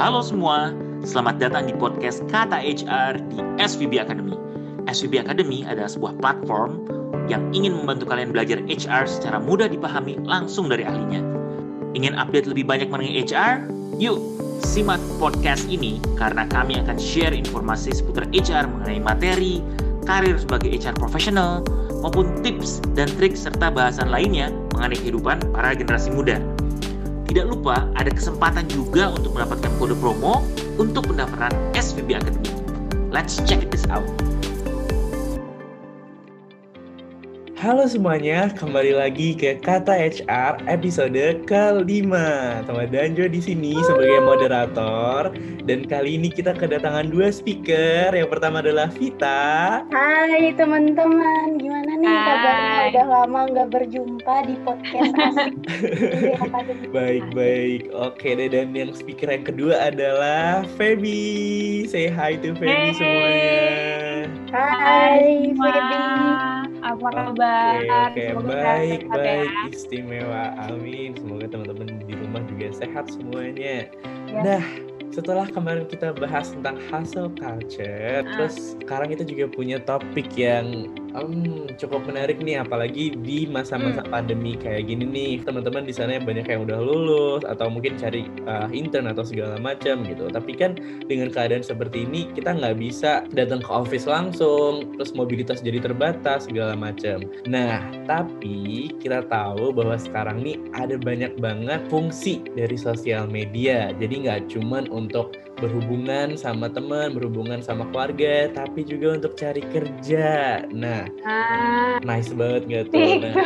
Halo semua, selamat datang di podcast Kata HR di SVB Academy. SVB Academy adalah sebuah platform yang ingin membantu kalian belajar HR secara mudah dipahami langsung dari ahlinya. Ingin update lebih banyak mengenai HR? Yuk, simak podcast ini karena kami akan share informasi seputar HR mengenai materi, karir sebagai HR profesional, maupun tips dan trik serta bahasan lainnya mengenai kehidupan para generasi muda. Tidak lupa ada kesempatan juga untuk mendapatkan kode promo untuk pendaftaran SVB Academy. Let's check this out. Halo semuanya, kembali lagi ke Kata HR episode kelima. Sama Danjo di sini sebagai moderator dan kali ini kita kedatangan dua speaker. Yang pertama adalah Vita. Hai teman-teman, gimana nih Hai. kabarnya? Udah lama nggak berjumpa di podcast asik. Baik baik, oke deh. Dan yang speaker yang kedua adalah Feby. Say hi to Feby Hey. semuanya. Hai. Feby. Apa kabar? oke Semoga baik sehat-sehat baik ya. istimewa amin semoga teman-teman di rumah juga sehat semuanya. Ya. Nah setelah kemarin kita bahas tentang hustle culture, Ah. terus sekarang kita juga punya topik yang hmm, cukup menarik nih, apalagi di masa-masa Hmm. pandemi kayak gini nih. Teman-teman di sana banyak yang udah lulus atau mungkin cari uh, intern atau segala macam gitu. Tapi kan dengan keadaan seperti ini kita nggak bisa datang ke office langsung, terus mobilitas jadi terbatas segala macam. Nah, tapi kita tahu bahwa sekarang nih ada banyak banget fungsi dari sosial media. Jadi nggak cuman untuk berhubungan sama teman, berhubungan sama keluarga, tapi juga untuk cari kerja. Nah, Ah, nice banget nggak tuh? Nah.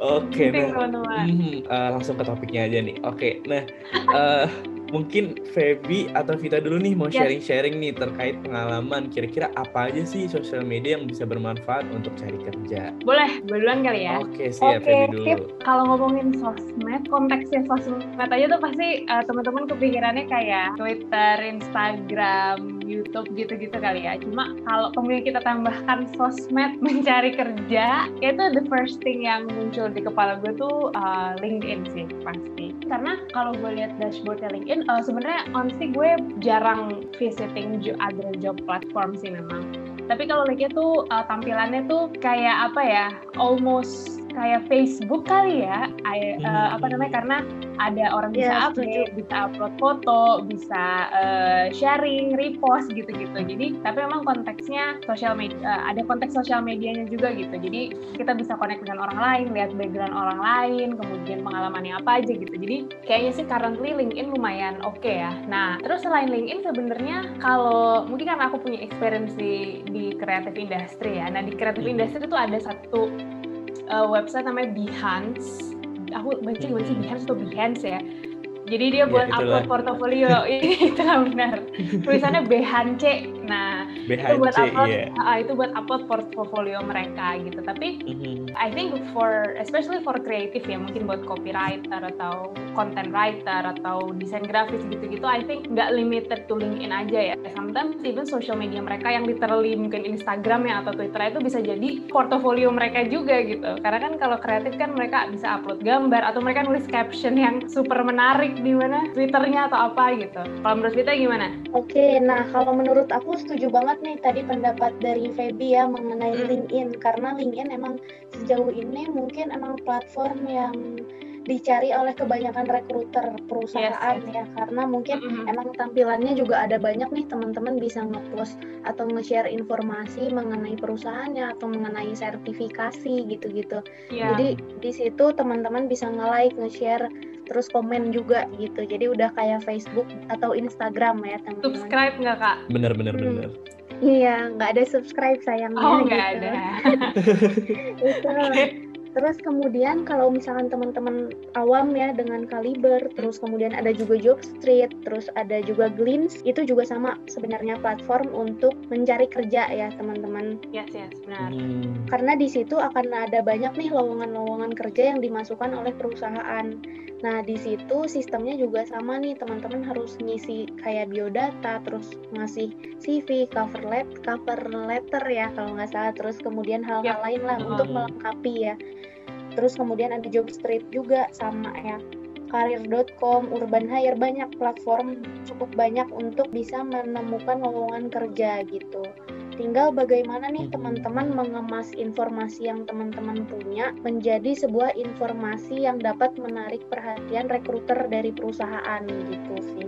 Oke, penting, nah. Hmm, eh, langsung ke topiknya aja nih. Oke, nah eh, mungkin Feby atau Vita dulu nih mau Yes. sharing-sharing nih terkait pengalaman. Kira-kira apa aja sih sosial media yang bisa bermanfaat untuk cari kerja? Boleh, duluan kali ya. Oke, siap Oke, Feby dulu. Kalau ngomongin sosmed, konteksnya sosmed aja tuh pasti eh, teman-teman kepikirannya kayak Twitter, Instagram, YouTube gitu-gitu kali ya. Cuma kalau kemudian kita tambahkan sosmed mencari kerja, itu the first thing yang muncul di kepala gue tuh eh, LinkedIn sih pasti. Karena kalau gue lihat dashboardnya LinkedIn, eh, sebenarnya honestly gue jarang visiting other job platform sih memang. Tapi kalau LinkedIn tuh uh, tampilannya tuh kayak apa ya? Almost kayak Facebook kali ya. I- uh, apa namanya? Karena ada orang bisa Ya, update, bisa upload foto, bisa uh, sharing, repost gitu-gitu. Jadi tapi memang konteksnya sosial media ada konteks sosial medianya juga gitu. Jadi kita bisa connect dengan orang lain, lihat background orang lain, kemudian pengalamannya apa aja gitu. Jadi kayaknya sih currently LinkedIn lumayan oke ya. Nah, terus selain LinkedIn sebenarnya kalau mungkin karena aku punya experience di di creative industry ya. Nah, di creative Mhm. industry itu ada satu uh, website namanya Behance. Aku baca gimana sih. Behance atau Behance ya. Jadi dia Ya, buat itulah. upload portofolio. itu benar. Tulisannya Behance. Nah, itu buat BHC, upload ya. ah, itu buat upload portofolio mereka gitu. Tapi Mhm. I think for especially for creative ya mungkin buat copywriter atau content writer atau desain grafis gitu-gitu I think nggak limited to LinkedIn aja ya sometimes even social media mereka yang literally mungkin Instagram ya atau Twitter itu bisa jadi portofolio mereka juga gitu karena kan kalau kreatif kan mereka bisa upload gambar atau mereka nulis caption yang super menarik di mana Twitternya atau apa gitu kalau menurut kita gimana? Oke, nah kalau menurut aku setuju banget nih tadi pendapat dari Feby ya mengenai Hmm. LinkedIn karena LinkedIn emang sejauh ini mungkin emang platform yang dicari oleh kebanyakan rekruter perusahaan Yes, ya karena mungkin Mhm. emang tampilannya juga ada banyak nih teman-teman bisa ngepost atau nge-share informasi mengenai perusahaannya atau mengenai sertifikasi gitu-gitu. Iya. Jadi di situ teman-teman bisa nge-like, nge-share, terus komen juga gitu. Jadi udah kayak Facebook atau Instagram ya teman-teman. subscribe nggak kak? Bener bener Hmm. bener. Iya, nggak ada subscribe sayangnya. Oh nggak gitu. ada. Itu. Oke. Terus kemudian kalau misalkan teman-teman awam ya dengan Kaliber, terus kemudian ada juga Jobstreet, terus ada juga Glimpse, itu juga sama sebenarnya platform untuk mencari kerja ya teman-teman. Yes yes benar. Hmm. Karena di situ akan ada banyak nih lowongan-lowongan kerja yang dimasukkan oleh perusahaan. Nah, di situ sistemnya juga sama nih, teman-teman harus ngisi kayak biodata, terus ngasih CV, cover let, cover letter ya kalau nggak salah, terus kemudian hal-hal lain lah untuk Hmm. melengkapi ya. Terus kemudian ada job street juga sama ya. karir.com, Urban Hire, banyak platform cukup banyak untuk bisa menemukan lowongan kerja gitu. Tinggal bagaimana nih teman-teman mengemas informasi yang teman-teman punya menjadi sebuah informasi yang dapat menarik perhatian rekruter dari perusahaan gitu sih.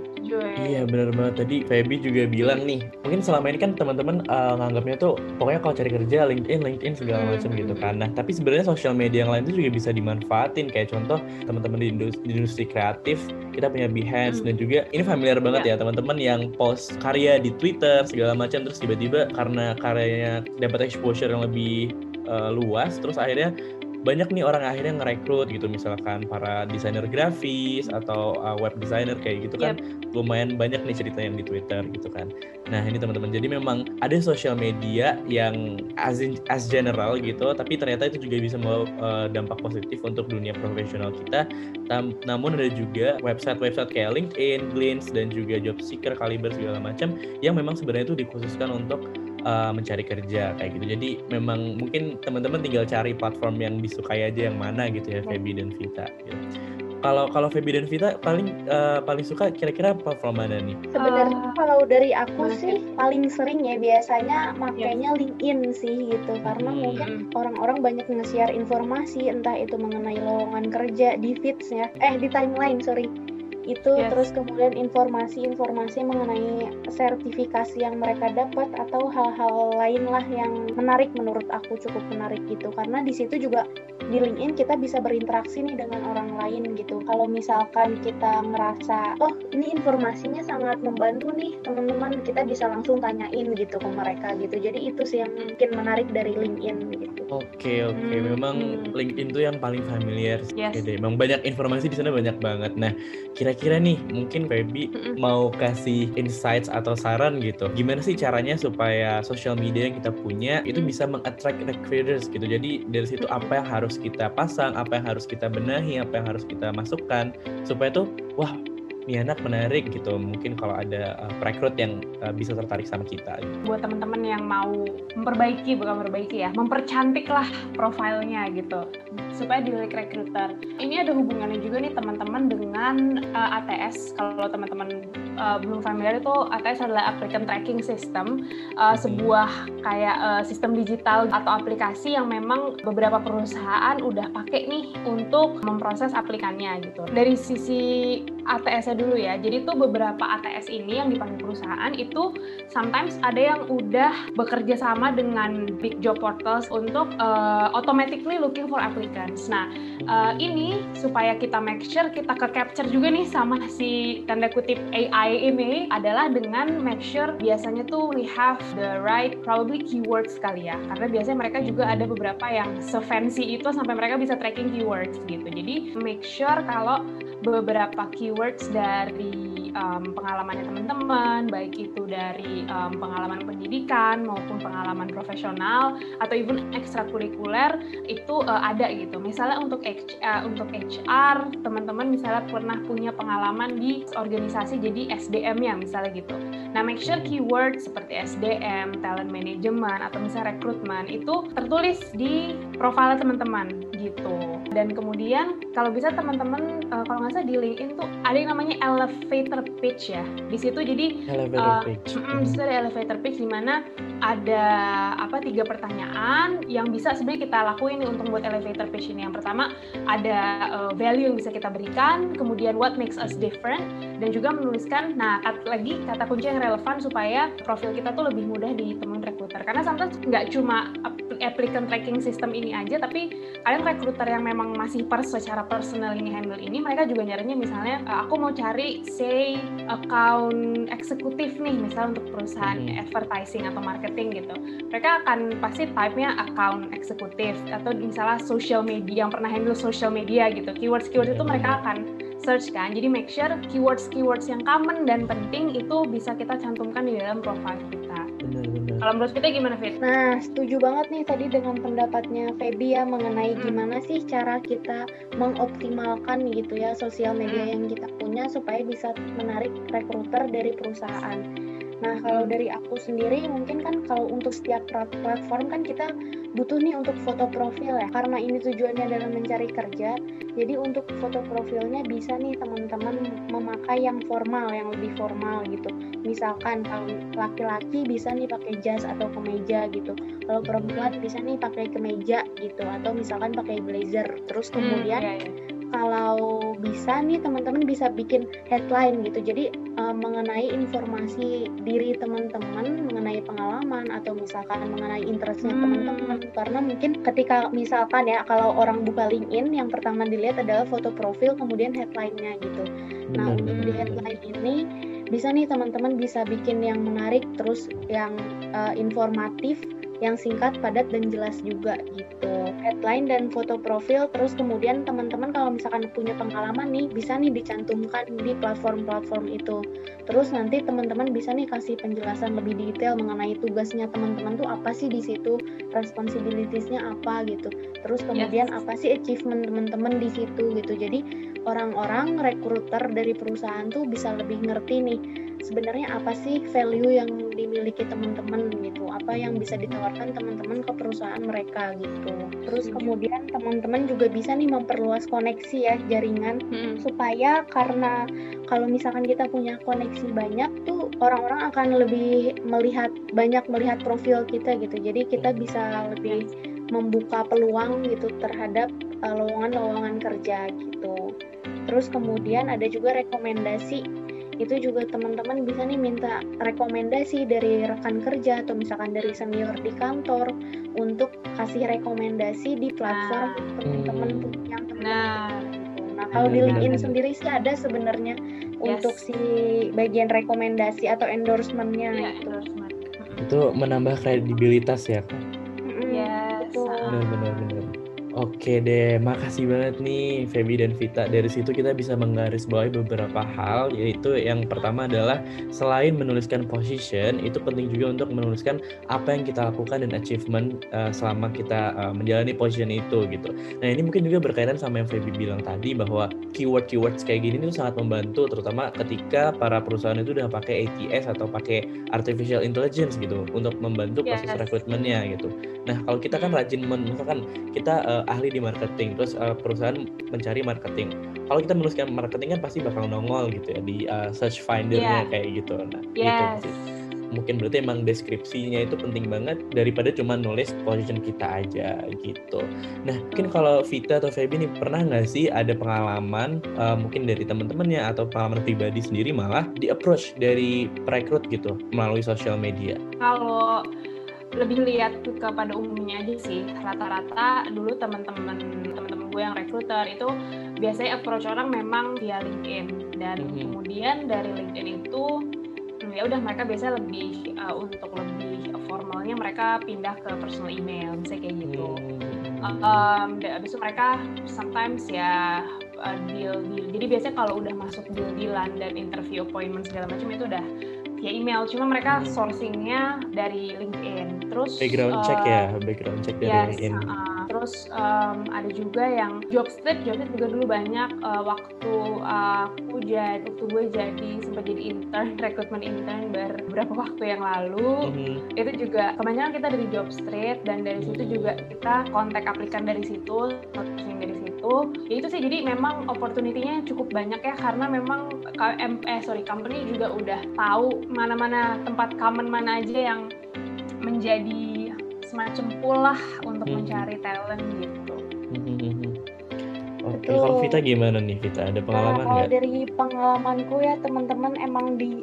Iya benar banget. Tadi Feby juga bilang nih mungkin selama ini kan teman-teman uh, nganggapnya tuh pokoknya kalau cari kerja LinkedIn LinkedIn segala macam gitu kan. Nah tapi sebenarnya sosial media yang lain itu juga bisa dimanfaatin. Kayak contoh teman-teman di industri, di industri kreatif kita punya Behance. Hmm. dan juga ini familiar banget ya, ya teman-teman yang post karya di Twitter segala macam terus tiba-tiba karena karyanya dapat exposure yang lebih uh, luas terus akhirnya banyak nih orang akhirnya ngerekrut gitu misalkan para desainer grafis atau uh, web designer kayak gitu kan yep. lumayan banyak nih cerita yang di Twitter gitu kan. Nah ini teman-teman jadi memang ada sosial media yang as, in, as general gitu tapi ternyata itu juga bisa membawa uh, dampak positif untuk dunia profesional kita. Tam, namun ada juga website-website kayak LinkedIn, Glints dan juga Job Seeker, Caliber segala macam yang memang sebenarnya itu dikhususkan untuk uh, mencari kerja kayak gitu. Jadi memang mungkin teman-teman tinggal cari platform yang disukai aja yang mana gitu ya Feby dan Vita. Gitu. Kalau kalau Feby dan Vita paling uh, paling suka kira-kira platform mana nih? Sebenarnya uh, kalau dari aku sih paling sering ya biasanya makanya yeah. LinkedIn sih gitu karena hmm. mungkin orang-orang banyak nge-share informasi entah itu mengenai lowongan kerja di feeds-nya eh di timeline sorry itu yes. terus kemudian informasi-informasi mengenai sertifikasi yang mereka dapat atau hal-hal lain lah yang menarik menurut aku cukup menarik gitu karena di situ juga di LinkedIn kita bisa berinteraksi nih dengan orang lain gitu. Kalau misalkan kita merasa oh ini informasinya sangat membantu nih teman-teman kita bisa langsung tanyain gitu ke mereka gitu. Jadi itu sih yang mungkin menarik dari LinkedIn gitu. Oke okay, oke. Okay. hmm. memang LinkedIn tuh yang paling familiar yes. Oke memang banyak informasi di sana banyak banget. Nah kira kira-kira nih mungkin Feby mm-hmm. mau kasih insights atau saran gitu. Gimana sih caranya supaya social media yang kita punya itu bisa mengattract recruiters gitu? Jadi dari situ apa yang harus kita pasang apa yang harus kita benahi apa yang harus kita masukkan supaya tuh wah ini anak menarik gitu. Mungkin kalau ada uh, rekrut yang uh, bisa tertarik sama kita gitu. buat teman-teman yang mau memperbaiki bukan memperbaiki ya mempercantik lah profilnya gitu. Supaya dilirik rekruter. Ini ada hubungannya juga nih teman-teman dengan uh, ATS kalau teman-teman uh, belum familiar itu ATS adalah applicant tracking system uh, sebuah kayak uh, sistem digital atau aplikasi yang memang beberapa perusahaan udah pakai nih untuk memproses aplikannya gitu. Dari sisi ATS dulu ya. Jadi tuh beberapa ATS ini yang dipanggil perusahaan itu sometimes ada yang udah bekerja sama dengan big job portals untuk uh, automatically looking for applicants. Nah, uh, ini supaya kita make sure kita ke capture juga nih sama si tanda kutip AI ini adalah dengan make sure biasanya tuh we have the right probably keywords kali ya. Karena biasanya mereka juga ada beberapa yang se-fancy itu sampai mereka bisa tracking keywords gitu. Jadi make sure kalau beberapa keywords dari um, pengalamannya teman-teman, baik itu dari um, pengalaman pendidikan maupun pengalaman profesional atau even ekstrakurikuler itu uh, ada gitu. Misalnya untuk H, uh, untuk HR, teman-teman misalnya pernah punya pengalaman di organisasi jadi SDM ya misalnya gitu. Nah, make sure keyword seperti SDM, talent management atau misalnya rekrutmen itu tertulis di profil teman-teman gitu. Dan kemudian kalau bisa teman-teman uh, kalau nggak salah di LinkedIn tuh ada yang namanya elevator pitch ya. Di situ jadi elevator uh, pitch. Mm, di situ ada elevator pitch di mana ada apa tiga pertanyaan yang bisa sebenarnya kita lakuin untuk buat elevator pitch ini. Yang pertama ada uh, value yang bisa kita berikan, kemudian what makes us different dan juga menuliskan nah kat, lagi kata kunci yang relevan supaya profil kita tuh lebih mudah ditemuin Karena sometimes nggak cuma applicant tracking system ini aja tapi kalian rekruter yang memang masih pers secara personal ini handle ini mereka juga nyarinya misalnya uh, aku mau cari say account eksekutif nih misalnya untuk perusahaan hmm. advertising atau marketing gitu. Mereka akan pasti type-nya account eksekutif atau misalnya social media yang pernah handle social media gitu. Keywords keywords itu mereka akan search kan. Jadi make sure keywords keywords yang common dan penting itu bisa kita cantumkan di dalam profile kita kalau menurut kita gimana, Fit? Nah, setuju banget nih tadi dengan pendapatnya Feby ya mengenai hmm. gimana sih cara kita mengoptimalkan gitu ya sosial media hmm. yang kita punya supaya bisa menarik rekruter dari perusahaan. Nah, kalau dari aku sendiri mungkin kan kalau untuk setiap platform kan kita butuh nih untuk foto profil ya. Karena ini tujuannya adalah mencari kerja, jadi untuk foto profilnya bisa nih teman-teman memakai yang formal, yang lebih formal gitu. Misalkan kalau laki-laki bisa nih pakai jas atau kemeja gitu. Kalau perempuan bisa nih pakai kemeja gitu atau misalkan pakai blazer. Terus kemudian hmm, iya, iya kalau bisa nih teman-teman bisa bikin headline gitu. Jadi uh, mengenai informasi diri teman-teman mengenai pengalaman atau misalkan mengenai interestnya hmm. teman-teman. Karena mungkin ketika misalkan ya kalau orang buka LinkedIn yang pertama dilihat adalah foto profil kemudian headline-nya gitu. Nah untuk di headline ini bisa nih teman-teman bisa bikin yang menarik terus yang uh, informatif yang singkat, padat, dan jelas juga gitu. Headline dan foto profil, terus kemudian teman-teman kalau misalkan punya pengalaman nih, bisa nih dicantumkan di platform-platform itu. Terus nanti teman-teman bisa nih kasih penjelasan lebih detail mengenai tugasnya teman-teman tuh apa sih di situ, responsibilitiesnya apa gitu. Terus kemudian yes. apa sih achievement teman-teman di situ gitu. Jadi orang-orang recruiter dari perusahaan tuh bisa lebih ngerti nih sebenarnya apa sih value yang dimiliki teman-teman gitu? Apa yang bisa ditawarkan teman-teman ke perusahaan mereka gitu? Terus kemudian teman-teman juga bisa nih memperluas koneksi ya jaringan. Hmm. supaya karena kalau misalkan kita punya koneksi banyak tuh orang-orang akan lebih melihat banyak melihat profil kita gitu. Jadi kita bisa lebih membuka peluang gitu terhadap uh, lowongan-lowongan kerja gitu. Terus kemudian ada juga rekomendasi itu juga teman-teman bisa nih minta rekomendasi dari rekan kerja atau misalkan dari senior di kantor untuk kasih rekomendasi di platform nah. teman-teman hmm. yang teman nah. gitu. Nah, kalau di LinkedIn sendiri sih ada sebenarnya yes. untuk si bagian rekomendasi atau endorsementnya ya, itu. Endorsement. Itu menambah kredibilitas ya, Kak? Iya, yes. benar benar. Oke deh, makasih banget nih Feby dan Vita. Dari situ kita bisa menggarisbawahi beberapa hal, yaitu yang pertama adalah selain menuliskan position, itu penting juga untuk menuliskan apa yang kita lakukan dan achievement uh, selama kita uh, menjalani position itu gitu. Nah ini mungkin juga berkaitan sama yang Feby bilang tadi bahwa keyword-keyword kayak gini itu sangat membantu, terutama ketika para perusahaan itu udah pakai ATS atau pakai artificial intelligence gitu untuk membantu proses yes. rekrutmennya gitu. Nah kalau kita kan rajin, misalkan kita uh, ahli di marketing terus uh, perusahaan mencari marketing kalau kita menuliskan marketing kan pasti bakal nongol gitu ya di uh, search findernya yeah. kayak gitu nah gitu yes. gitu mungkin berarti emang deskripsinya itu penting banget daripada cuma nulis position kita aja gitu. Nah mungkin kalau Vita atau Feby nih pernah nggak sih ada pengalaman uh, mungkin dari teman-temannya atau pengalaman pribadi sendiri malah di approach dari perekrut gitu melalui sosial media? Kalau lebih lihat kepada umumnya aja sih. Rata-rata dulu teman-teman teman-teman gue yang recruiter itu biasanya approach orang memang via LinkedIn. Dan mm -hmm. kemudian dari LinkedIn itu ya udah mereka biasa lebih uh, untuk lebih formalnya mereka pindah ke personal email misalnya kayak gitu. Um, dan abis itu mereka sometimes ya uh, deal deal jadi biasanya kalau udah masuk deal dealan dan interview appointment segala macam itu udah via email cuma mereka hmm. sourcingnya dari LinkedIn terus background uh, check ya background check dari yes, LinkedIn uh, terus um, ada juga yang job street job street juga dulu banyak uh, waktu uh, aku jadi waktu gue jadi sempat jadi intern rekrutmen intern beberapa waktu yang lalu mm-hmm. itu juga kebanyakan kita dari job street dan dari situ juga kita kontak aplikan dari situ dari situ ya itu sih jadi memang opportunity-nya cukup banyak ya karena memang eh sorry company juga udah tahu mana-mana tempat common mana aja yang menjadi semacam pulah untuk hmm. mencari talent gitu. Hmm. Oke, okay. kalau Vita gimana nih Vita? Ada pengalaman nggak? Nah, dari pengalamanku ya teman-teman emang di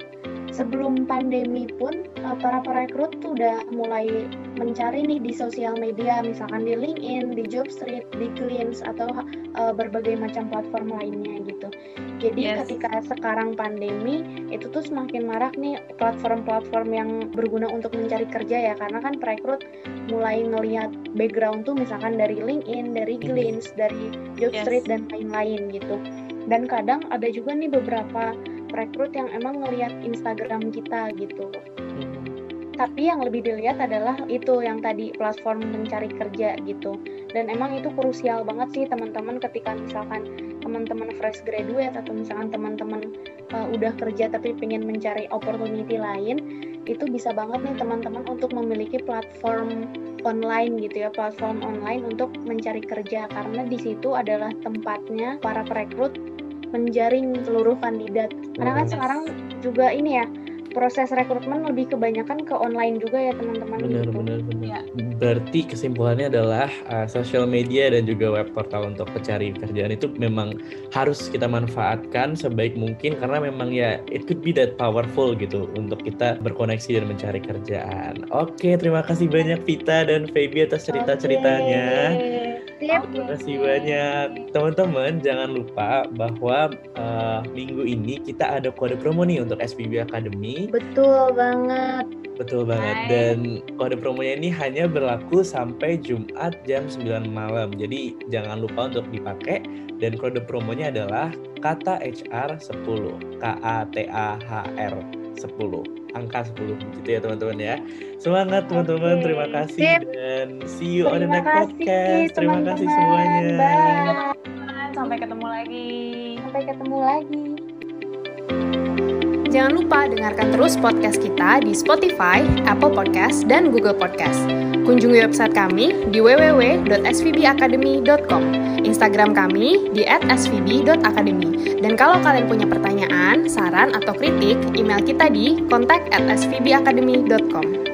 sebelum pandemi pun uh, para perekrut tuh udah mulai mencari nih di sosial media misalkan di LinkedIn, di Jobstreet, di Glints atau uh, berbagai macam platform lainnya gitu. Jadi yes. ketika sekarang pandemi itu tuh semakin marak nih platform-platform yang berguna untuk mencari kerja ya karena kan perekrut mulai ngelihat background tuh misalkan dari LinkedIn, dari. Glints, dari Jobstreet yes. dan lain-lain gitu. Dan kadang ada juga nih beberapa rekrut yang emang ngelihat Instagram kita gitu. Tapi yang lebih dilihat adalah itu yang tadi platform mencari kerja gitu. Dan emang itu krusial banget sih teman-teman ketika misalkan teman-teman fresh graduate atau misalkan teman-teman uh, udah kerja tapi pengen mencari opportunity lain itu bisa banget nih teman-teman untuk memiliki platform online gitu ya, platform online untuk mencari kerja karena di situ adalah tempatnya para perekrut menjaring seluruh kandidat. Karena kan Yes. sekarang juga ini ya, proses rekrutmen lebih kebanyakan ke online juga ya teman-teman Benar, gitu. benar, benar. Iya. Berarti kesimpulannya adalah uh, social media dan juga web portal untuk pencari kerjaan itu memang harus kita manfaatkan sebaik mungkin karena memang ya it could be that powerful gitu untuk kita berkoneksi dan mencari kerjaan. Oke, terima kasih banyak Vita dan Feby atas cerita-ceritanya. Oke. Sip. Terima kasih banyak teman-teman. Jangan lupa bahwa uh, minggu ini kita ada kode promo nih untuk SPB Academy. Betul banget. Betul banget. Hai. Dan kode promonya ini hanya berlaku sampai Jumat jam 9 malam. Jadi jangan lupa untuk dipakai dan kode promonya adalah kata HR 10. K A T A H R 10. Angka 10 gitu ya teman-teman ya. Semangat teman-teman. Oke, Terima kasih sip. dan see you on the Terima next kasih podcast. Terima kasih teman-teman. semuanya. Bye. Sampai ketemu lagi. Sampai ketemu lagi. Jangan lupa dengarkan terus podcast kita di Spotify, Apple Podcast, dan Google Podcast. Kunjungi website kami di www.svbacademy.com, Instagram kami di @svb.academy. Dan kalau kalian punya pertanyaan, saran, atau kritik, email kita di kontak@svbacademy.com.